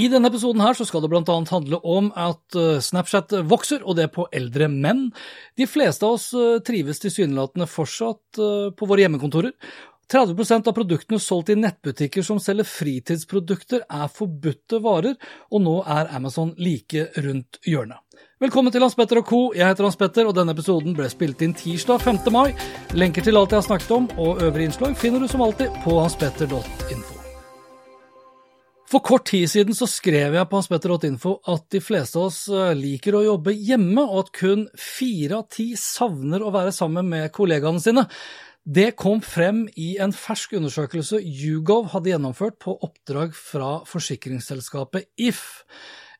I denne episoden her så skal det annet handle om at eh, Snapchat vokser, og det på eldre menn. De fleste av oss eh, trives tilsynelatende fortsatt eh, på våre hjemmekontorer. 30% av produktene solgt i nettbutikker som selger fritidsprodukter, er forbudte varer, og nå er Amazon like rundt hjørnet. Velkommen til Hans Petter og co. Jeg heter Hans Petter, og denne episoden ble spilt inn tirsdag 5. mai. Lenker til alt jeg har snakket om, og øvrige innslag finner du som alltid på hanspetter.info. For kort tid siden så skrev jeg på hanspetter.info at de fleste av oss eh, liker å jobbe hjemme, og at kun fire av ti savner å være sammen med kollegaene sine. Det kom frem i en fersk undersøkelse Yougov hadde gjennomført på oppdrag fra forsikringsselskapet If.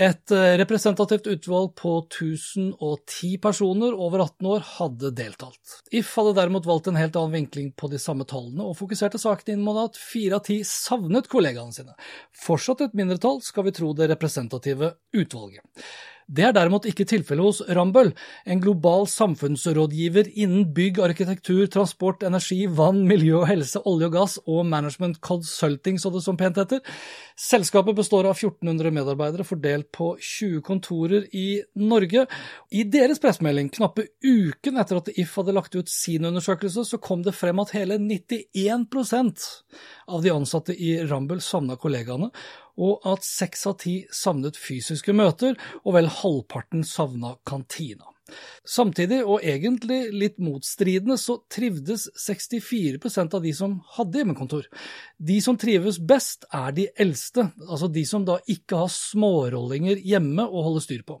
Et eh, representativt utvalg på 1010 personer over 18 år hadde deltatt. If hadde derimot valgt en helt annen vinkling på de samme tallene, og fokuserte saken inn mot at fire av ti savnet kollegaene sine. Fortsatt et mindretall, skal vi tro det representative utvalget. Det er derimot ikke tilfellet hos Rambøll, en global samfunnsrådgiver innen bygg, arkitektur, transport, energi, vann, miljø og helse, olje og gass og management consulting, så det som pent heter. Selskapet består av 1400 medarbeidere fordelt på 20 kontorer i Norge. I deres pressemelding, knappe uken etter at If hadde lagt ut sin undersøkelse, så kom det frem at hele 91% av de ansatte i Rambøll savna kollegaene, og at seks av ti savnet fysiske møter, og vel halvparten savna kantina. Samtidig, og egentlig litt motstridende, så trivdes 64% av de som hadde hjemmekontor. De som trives best, er de eldste, altså de som da ikke har smårollinger hjemme å holde styr på.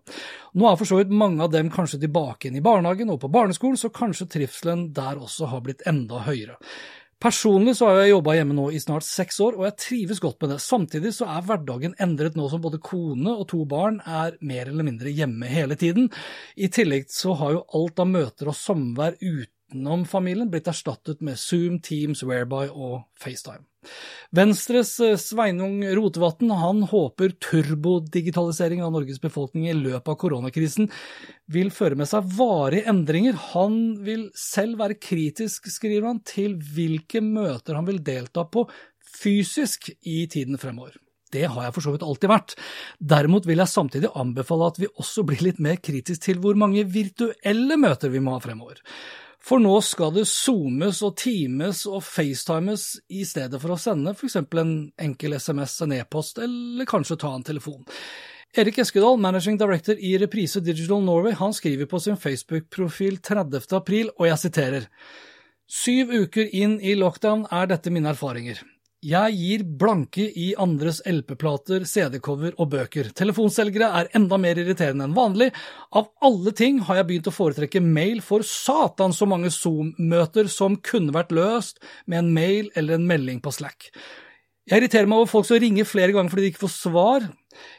Nå er for så vidt mange av dem kanskje tilbake igjen i barnehagen og på barneskolen, så kanskje trivselen der også har blitt enda høyere. Personlig så har jeg jobba hjemme nå i snart seks år, og jeg trives godt med det. Samtidig så er hverdagen endret nå som både kone og to barn er mer eller mindre hjemme hele tiden. I tillegg så har jo alt av møter og samvær utenom familien blitt erstattet med Zoom, Teams, Whereby og FaceTime. Venstres eh, Sveinung Rotevatn han håper turbodigitalisering av Norges befolkning i løpet av koronakrisen vil føre med seg varige endringer. Han vil selv være kritisk, skriver han, til hvilke møter han vil delta på fysisk i tiden fremover. Det har jeg for så vidt alltid vært. Derimot vil jeg samtidig anbefale at vi også blir litt mer kritisk til hvor mange virtuelle møter vi må ha fremover. For nå skal det zoomes og teames og facetimes i stedet for å sende f.eks. en enkel SMS, en e-post eller kanskje ta en telefon. Erik Eskedal, managing director i Reprise Digital Norway, han skriver på sin Facebook-profil 30. april, og jeg siterer, Syv uker inn i lockdown er dette mine erfaringer. Jeg gir blanke i andres LP-plater, CD-cover og bøker. Telefonselgere er enda mer irriterende enn vanlig. Av alle ting har jeg begynt å foretrekke mail for satan så mange Zoom-møter som kunne vært løst med en mail eller en melding på Slack. Jeg irriterer meg over folk som ringer flere ganger fordi de ikke får svar.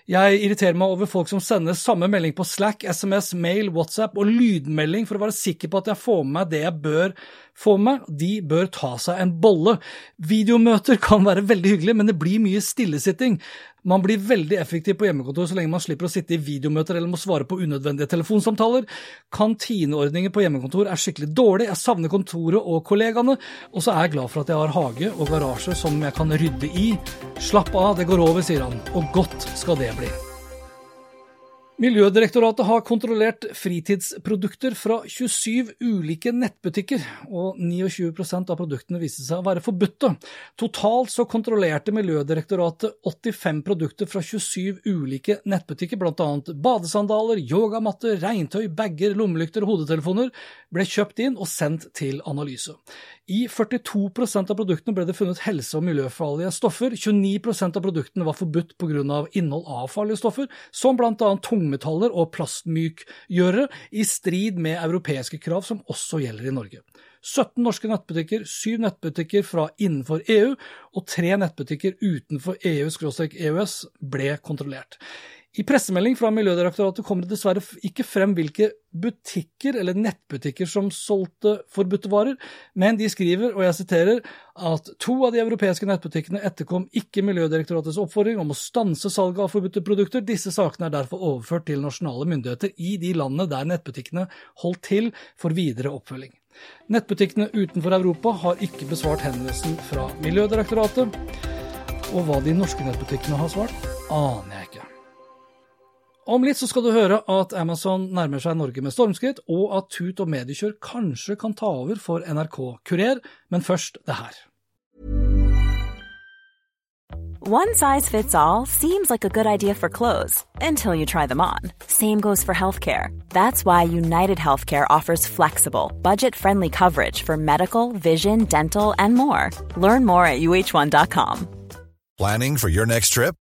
Jeg irriterer meg over folk som sender samme melding på Slack, SMS, mail, WhatsApp og lydmelding for å være sikker på at jeg får med meg det jeg bør få med meg. De bør ta seg en bolle. Videomøter kan være veldig hyggelig, men det blir mye stillesitting. Man blir veldig effektiv på hjemmekontor så lenge man slipper å sitte i videomøter eller må svare på unødvendige telefonsamtaler. Kantineordninger på hjemmekontor er skikkelig dårlig, jeg savner kontoret og kollegaene, og så er jeg glad for at jeg har hage og garasje som jeg kan rydde i. Slapp av, det går over, sier han, og godt skal det bli. Miljødirektoratet har kontrollert fritidsprodukter fra 27 ulike nettbutikker, og 29% av produktene viste seg å være forbudte. Totalt så kontrollerte Miljødirektoratet 85 produkter fra 27 ulike nettbutikker, bl.a. badesandaler, yogamatter, regntøy, bager, lommelykter og hodetelefoner ble kjøpt inn og sendt til analyse. I 42% av produktene ble det funnet helse- og miljøfarlige stoffer. 29% av produktene var forbudt pga. innhold av farlige stoffer, som bl.a. tungmetaller og plastmykgjørere, i strid med europeiske krav som også gjelder i Norge. 17 norske nettbutikker, 7 nettbutikker fra innenfor EU og 3 nettbutikker utenfor EU-EØS ble kontrollert. I pressemelding fra Miljødirektoratet kommer det dessverre ikke frem hvilke butikker eller nettbutikker som solgte forbudte varer, men de skriver, og jeg siterer, at to av de europeiske nettbutikkene etterkom ikke Miljødirektoratets oppfordring om å stanse salget av forbudte produkter. Disse sakene er derfor overført til nasjonale myndigheter i de landene der nettbutikkene holdt til for videre oppfølging. Nettbutikkene utenfor Europa har ikke besvart henvendelsen fra Miljødirektoratet, og hva de norske nettbutikkene har svart, aner jeg ikke. Om litt så skal du høre at Amazon nærmer seg Norge med stormskritt, og at Tut og Mediekjør kanskje kan ta over for NRK Kurer, men først det her. One size fits all seems like a good idea for clothes until you try them on. Same goes for healthcare. That's why United Healthcare offers flexible, budget friendly coverage for medical, vision, dental, and more. Learn more at uh1.com. Planning for your next trip?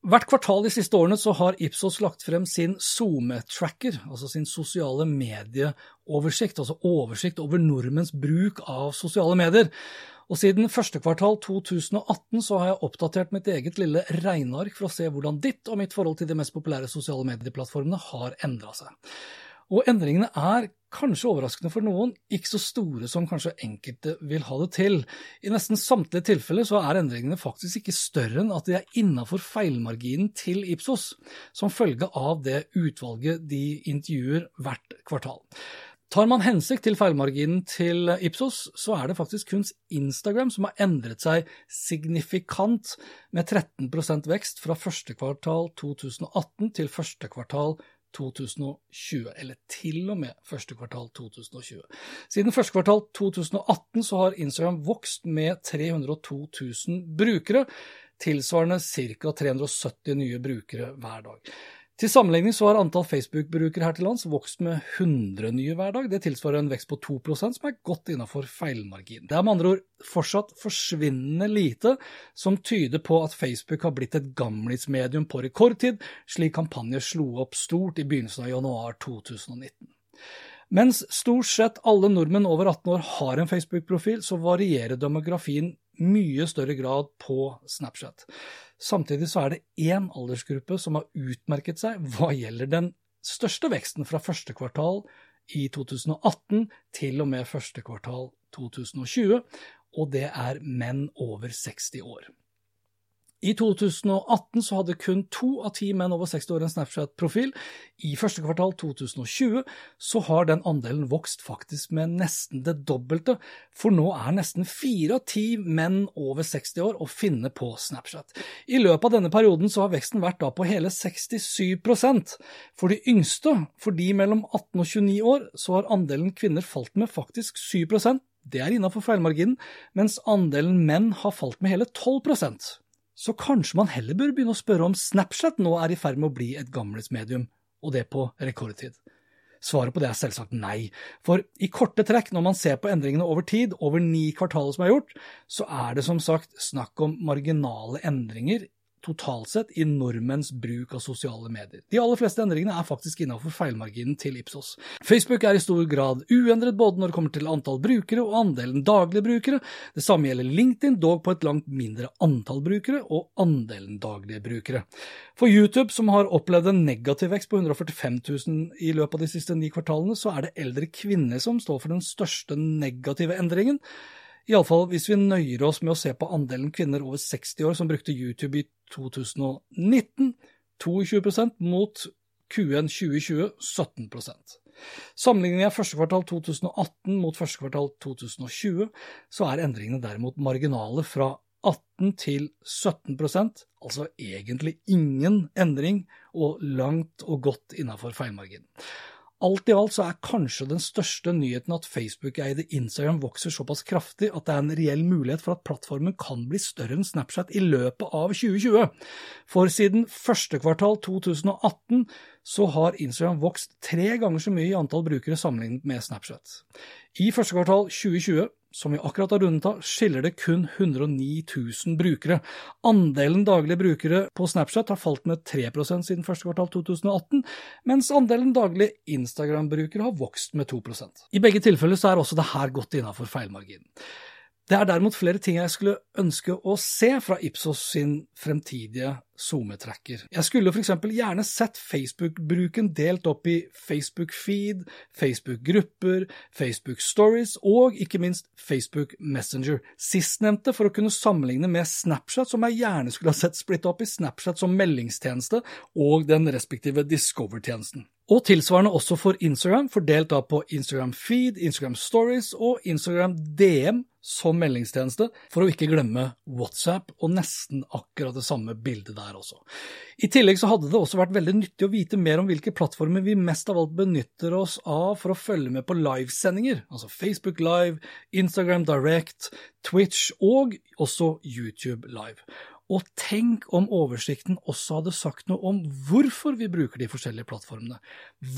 Hvert kvartal de siste årene så har Ipsos lagt frem sin SoMe-tracker, altså sin sosiale medieoversikt, altså oversikt over nordmenns bruk av sosiale medier. Og siden første kvartal 2018 så har jeg oppdatert mitt eget lille regneark for å se hvordan ditt og mitt forhold til de mest populære sosiale medieplattformene har endra seg. Og endringene er, kanskje overraskende for noen, ikke så store som kanskje enkelte vil ha det til. I nesten samtlige tilfeller så er endringene faktisk ikke større enn at de er innafor feilmarginen til Ipsos, som følge av det utvalget de intervjuer hvert kvartal. Tar man hensikt til feilmarginen til Ipsos, så er det faktisk kun Instagram som har endret seg signifikant, med 13% vekst fra første kvartal 2018 til første kvartal 2020, eller til og med første kvartal 2020. Siden første kvartal 2018 så har Instagram vokst med 302 000 brukere, tilsvarende ca. 370 nye brukere hver dag. Til sammenligning så har antall Facebook-brukere her til lands vokst med 100 nye hver dag. Det tilsvarer en vekst på 2% som er godt innafor feilmargin. Det er med andre ord fortsatt forsvinnende lite som tyder på at Facebook har blitt et gamlismedium på rekordtid, slik kampanjer slo opp stort i begynnelsen av januar 2019. Mens stort sett alle nordmenn over 18 år har en Facebook-profil, så varierer demografien mye større grad på Snapchat. Samtidig så er det én aldersgruppe som har utmerket seg hva gjelder den største veksten fra første kvartal i 2018 til og med første kvartal 2020, og det er menn over 60 år. I 2018 så hadde kun to av ti menn over 60 år en Snapchat-profil. I første kvartal 2020 så har den andelen vokst faktisk med nesten det dobbelte, for nå er nesten fire av ti menn over 60 år å finne på Snapchat. I løpet av denne perioden så har veksten vært da på hele 67% For de yngste, for de mellom 18 og 29 år, så har andelen kvinner falt med faktisk 7% det er innafor feilmarginen, mens andelen menn har falt med hele 12 så kanskje man heller bør begynne å spørre om Snapchat nå er i ferd med å bli et gamlismedium, og det på rekordtid. Svaret på det er selvsagt nei, for i korte trekk, når man ser på endringene over tid, over ni kvartaler som er gjort, så er det som sagt snakk om marginale endringer totalt sett i nordmenns bruk av sosiale medier. De aller fleste endringene er faktisk innenfor feilmarginen til Ipsos. Facebook er i stor grad uendret både når det kommer til antall brukere og andelen daglige brukere. Det samme gjelder LinkedIn, dog på et langt mindre antall brukere og andelen daglige brukere. For YouTube, som har opplevd en negativ vekst på 145 000 i løpet av de siste ni kvartalene, så er det eldre kvinner som står for den største negative endringen. Iallfall hvis vi nøyer oss med å se på andelen kvinner over 60 år som brukte YouTube i 2019, 22 mot Q1 2020 17% Sammenligner jeg første kvartal 2018 mot første kvartal 2020, så er endringene derimot marginale fra 18 til 17% altså egentlig ingen endring, og langt og godt innafor feilmarginen. Alt i alt så er kanskje den største nyheten at Facebook-eide Instagram vokser såpass kraftig at det er en reell mulighet for at plattformen kan bli større enn Snapchat i løpet av 2020. For siden første kvartal 2018 så har Instagram vokst tre ganger så mye i antall brukere sammenlignet med Snapchat. I første kvartal 2020 som vi akkurat har rundet av, skiller det kun 109 000 brukere. Andelen daglige brukere på Snapchat har falt med 3% siden første kvartal 2018, mens andelen daglige Instagram-brukere har vokst med 2% I begge tilfeller så er også det her gått innafor feilmarginen. Det er derimot flere ting jeg skulle ønske å se fra Ipsos sin fremtidige SoMe-tracker. Jeg skulle f.eks. gjerne sett Facebook-bruken delt opp i Facebook-feed, Facebook-grupper, Facebook-stories og ikke minst Facebook Messenger. Sistnevnte for å kunne sammenligne med Snapchat, som jeg gjerne skulle ha sett splitta opp i Snapchat som meldingstjeneste og den respektive Discover-tjenesten. Og tilsvarende også for Instagram, fordelt da på Instagram Feed, Instagram Stories og Instagram DM som meldingstjeneste, for å ikke glemme WhatsApp og nesten akkurat det samme bildet der også. I tillegg så hadde det også vært veldig nyttig å vite mer om hvilke plattformer vi mest av alt benytter oss av for å følge med på livesendinger, altså Facebook Live, Instagram Direct, Twitch og også YouTube Live. Og tenk om oversikten også hadde sagt noe om hvorfor vi bruker de forskjellige plattformene.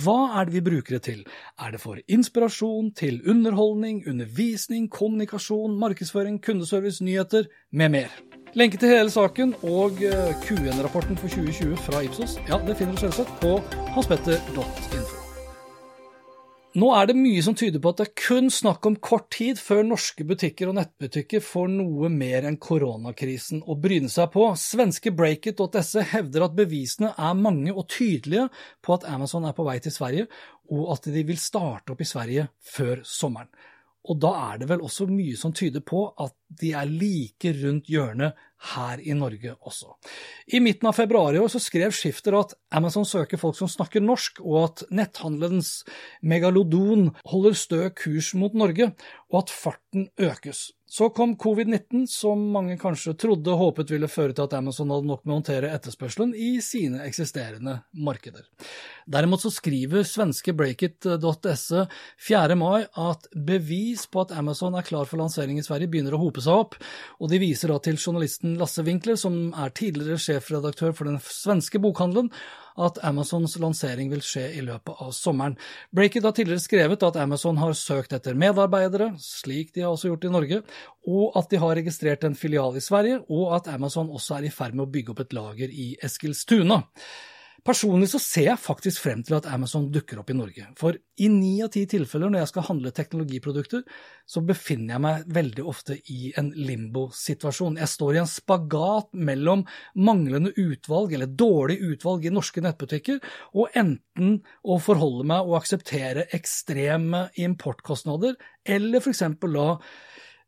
Hva er det vi bruker det til? Er det for inspirasjon, til underholdning, undervisning, kommunikasjon, markedsføring, kundeservice, nyheter, med mer? Lenke til hele saken og eh, Q1-rapporten for 2020 fra Ipsos ja, det finner du selvsagt på hanspetter.info. Nå er det mye som tyder på at det er kun snakk om kort tid før norske butikker og nettbutikker får noe mer enn koronakrisen å bryne seg på. Svenske Breakit.se hevder at bevisene er mange og tydelige på at Amazon er på vei til Sverige, og at de vil starte opp i Sverige før sommeren. Og da er det vel også mye som tyder på at de er like rundt hjørnet her i Norge også. I midten av februar i år så skrev Skifter at Amazon søker folk som snakker norsk, og at netthandelens megalodon holder stø kurs mot Norge, og at farten økes. Så kom covid-19, som mange kanskje trodde og håpet ville føre til at Amazon hadde nok med å håndtere etterspørselen i sine eksisterende markeder. Derimot så skriver svenske breakit.se 4. mai at bevis på at Amazon er klar for lansering i Sverige begynner å hope seg opp, og de viser da til journalisten Lasse Winkler, som er tidligere sjefredaktør for den svenske bokhandelen, at Amazons lansering vil skje i løpet av sommeren. Breakit har tidligere skrevet at Amazon har søkt etter medarbeidere, slik de har også gjort i Norge, og at de har registrert en filial i Sverige, og at Amazon også er i ferd med å bygge opp et lager i Eskilstuna. Personlig så ser jeg faktisk frem til at Amazon dukker opp i Norge, for i ni av ti tilfeller når jeg skal handle teknologiprodukter, så befinner jeg meg veldig ofte i en limbo-situasjon. Jeg står i en spagat mellom manglende utvalg, eller dårlig utvalg i norske nettbutikker, og enten å forholde meg og akseptere ekstreme importkostnader, eller f.eks. la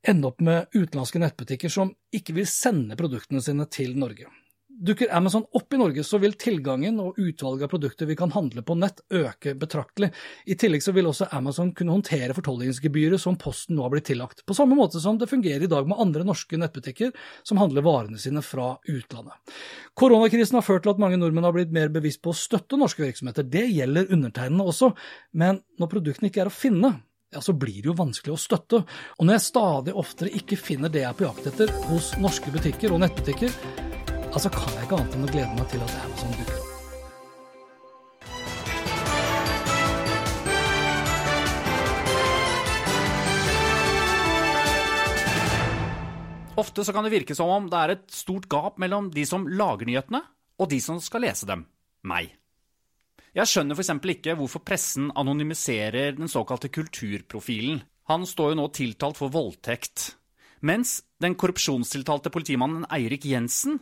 ende opp med utenlandske nettbutikker som ikke vil sende produktene sine til Norge. Dukker Amazon opp i Norge, så vil tilgangen og utvalget av produkter vi kan handle på nett, øke betraktelig. I tillegg så vil også Amazon kunne håndtere fortollingsgebyret som Posten nå har blitt tillagt, på samme måte som det fungerer i dag med andre norske nettbutikker som handler varene sine fra utlandet. Koronakrisen har ført til at mange nordmenn har blitt mer bevisst på å støtte norske virksomheter. Det gjelder undertegnede også, men når produktene ikke er å finne, ja, så blir det jo vanskelig å støtte. Og når jeg stadig oftere ikke finner det jeg er på jakt etter hos norske butikker og nettbutikker, Altså kan jeg ikke annet enn å glede meg til at Amazon dukker opp. Ofte så kan det virke som om det er et stort gap mellom de som lager nyhetene, og de som skal lese dem meg. Jeg skjønner f.eks. ikke hvorfor pressen anonymiserer den såkalte kulturprofilen. Han står jo nå tiltalt for voldtekt. Mens den korrupsjonstiltalte politimannen Eirik Jensen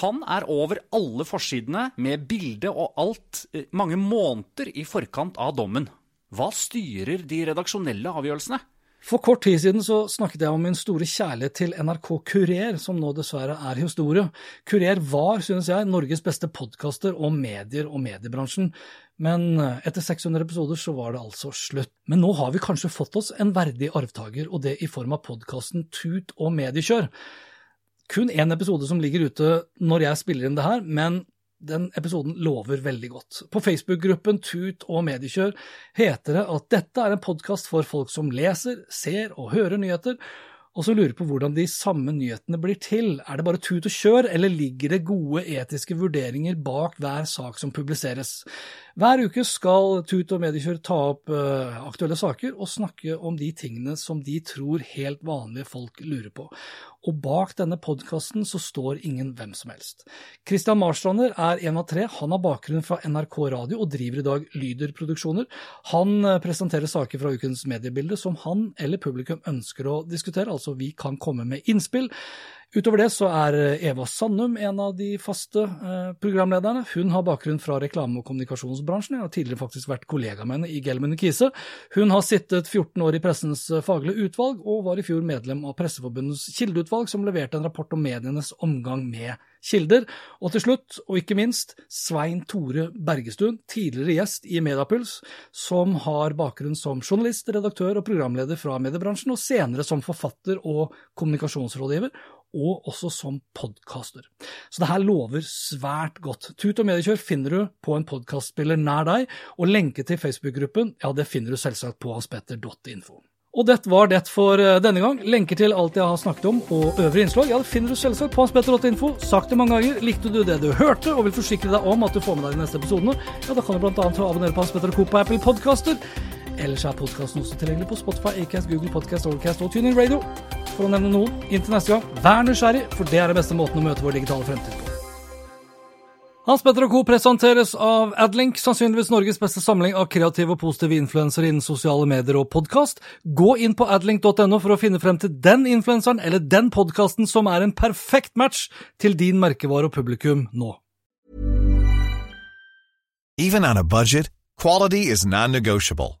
han er over alle forsidene med bilde og alt eh, mange måneder i forkant av dommen. Hva styrer de redaksjonelle avgjørelsene? For kort tid siden så snakket jeg om min store kjærlighet til NRK Kurer, som nå dessverre er historie. Kurer var, synes jeg, Norges beste podkaster om medier og mediebransjen, men eh, etter 600 episoder så var det altså slutt. Men nå har vi kanskje fått oss en verdig arvtaker, og det i form av podkasten Tut og mediekjør. Kun én episode som ligger ute når jeg spiller inn det her, men den episoden lover veldig godt. På Facebook-gruppen Tut og mediekjør heter det at dette er en podkast for folk som leser, ser og hører nyheter, og som lurer på hvordan de samme nyhetene blir til. Er det bare tut og kjør, eller ligger det gode etiske vurderinger bak hver sak som publiseres? Hver uke skal Tut og mediekjør ta opp uh, aktuelle saker og snakke om de tingene som de tror helt vanlige folk lurer på og bak denne podkasten så står ingen hvem som helst. Christian Marstrander er en av tre. Han har bakgrunn fra NRK Radio og driver i dag Lyder Produksjoner. Han eh, presenterer saker fra ukens mediebilde som han eller publikum ønsker å diskutere, altså vi kan komme med innspill. Utover det så er Eva Sandum en av de faste eh, programlederne. Hun har bakgrunn fra reklame- og kommunikasjonsbransjen. Jeg har tidligere faktisk vært kollega med henne i Gelman Kise. Hun har sittet 14 år i pressens eh, faglige utvalg, og var i fjor medlem av Presseforbundets kildeutvalg, som leverte en rapport om medienes omgang med kilder. Og til slutt, og ikke minst, Svein Tore Bergestuen, tidligere gjest i Mediapuls, som har bakgrunn som journalist, redaktør og programleder fra mediebransjen, og senere som forfatter og kommunikasjonsrådgiver og også som podkaster. Så det her lover svært godt. Tut og mediekjør finner du på en podkastspiller nær deg, og lenke til Facebook-gruppen ja, det finner du selvsagt på hanspetter.info. Og det var det for eh, denne gang. Lenker til alt jeg har snakket om og øvrige innslag ja, det finner du selvsagt på hanspetter.info. Sagt det mange ganger. Likte du det du hørte og vil forsikre deg om at du får med deg de neste episodene, ja, da kan du bl.a. abonnere på Hans Petter og Co. på Apple Podcaster. Ellers er podkasten også tilgjengelig på Spotify, Acast, Google Podcast, Overcast og TuneIn Radio for å nevne noen. Inntil neste gang, vær nysgjerrig, for det er den beste måten å møte vår digitale fremtid på. Hans Petter og Co. presenteres av Adlink, sannsynligvis Norges beste samling av kreative og positive influensere innen sosiale medier og podkast. Gå inn på adlink.no for å finne frem til den influenseren eller den podkasten som er en perfekt match til din merkevare og publikum nå. Even on a budget, quality is non-negotiable.